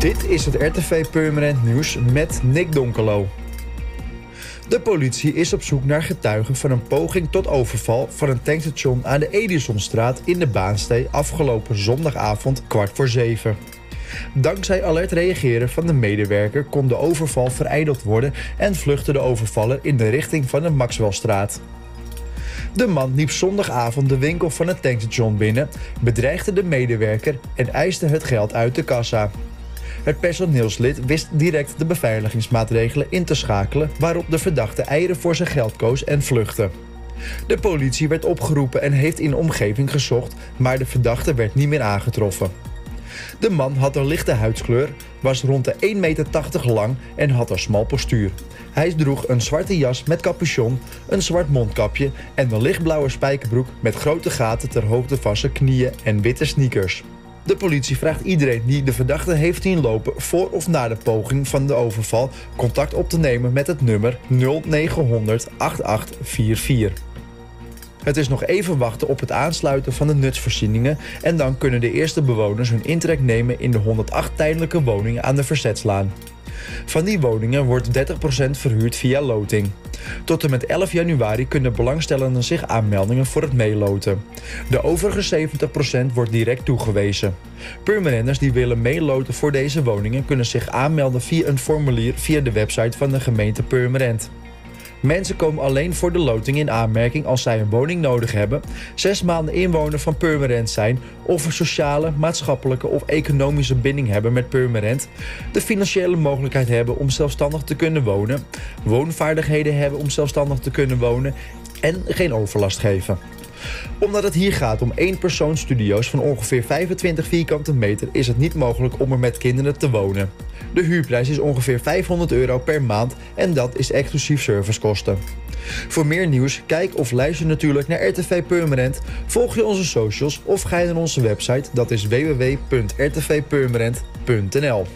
Dit is het RTV Permanent Nieuws met Nick Donkelo. De politie is op zoek naar getuigen van een poging tot overval van een tankstation aan de Edisonstraat in de Baanstee afgelopen zondagavond kwart voor zeven. Dankzij alert reageren van de medewerker kon de overval vereideld worden en vluchtte de overvaller in de richting van de Maxwellstraat. De man liep zondagavond de winkel van het tankstation binnen, bedreigde de medewerker en eiste het geld uit de kassa. Het personeelslid wist direct de beveiligingsmaatregelen in te schakelen, waarop de verdachte eieren voor zijn geld koos en vluchtte. De politie werd opgeroepen en heeft in de omgeving gezocht, maar de verdachte werd niet meer aangetroffen. De man had een lichte huidskleur, was rond de 1,80 meter lang en had een smal postuur. Hij droeg een zwarte jas met capuchon, een zwart mondkapje en een lichtblauwe spijkerbroek met grote gaten ter hoogte van zijn knieën en witte sneakers. De politie vraagt iedereen die de verdachte heeft zien lopen voor of na de poging van de overval contact op te nemen met het nummer 0900 8844. Het is nog even wachten op het aansluiten van de nutsvoorzieningen en dan kunnen de eerste bewoners hun intrek nemen in de 108 tijdelijke woningen aan de Verzetslaan. Van die woningen wordt 30% verhuurd via loting. Tot en met 11 januari kunnen belangstellenden zich aanmeldingen voor het meeloten. De overige 70% wordt direct toegewezen. Permanenters die willen meeloten voor deze woningen kunnen zich aanmelden via een formulier via de website van de gemeente Purmerend. Mensen komen alleen voor de loting in aanmerking als zij een woning nodig hebben, zes maanden inwoner van Purmerend zijn of een sociale, maatschappelijke of economische binding hebben met Purmerend, de financiële mogelijkheid hebben om zelfstandig te kunnen wonen, woonvaardigheden hebben om zelfstandig te kunnen wonen en geen overlast geven omdat het hier gaat om één studio's van ongeveer 25 vierkante meter is het niet mogelijk om er met kinderen te wonen. De huurprijs is ongeveer 500 euro per maand en dat is exclusief servicekosten. Voor meer nieuws, kijk of luister natuurlijk naar RTV Permanent, volg je onze socials of ga je naar onze website, dat is www.rtvpermanent.nl.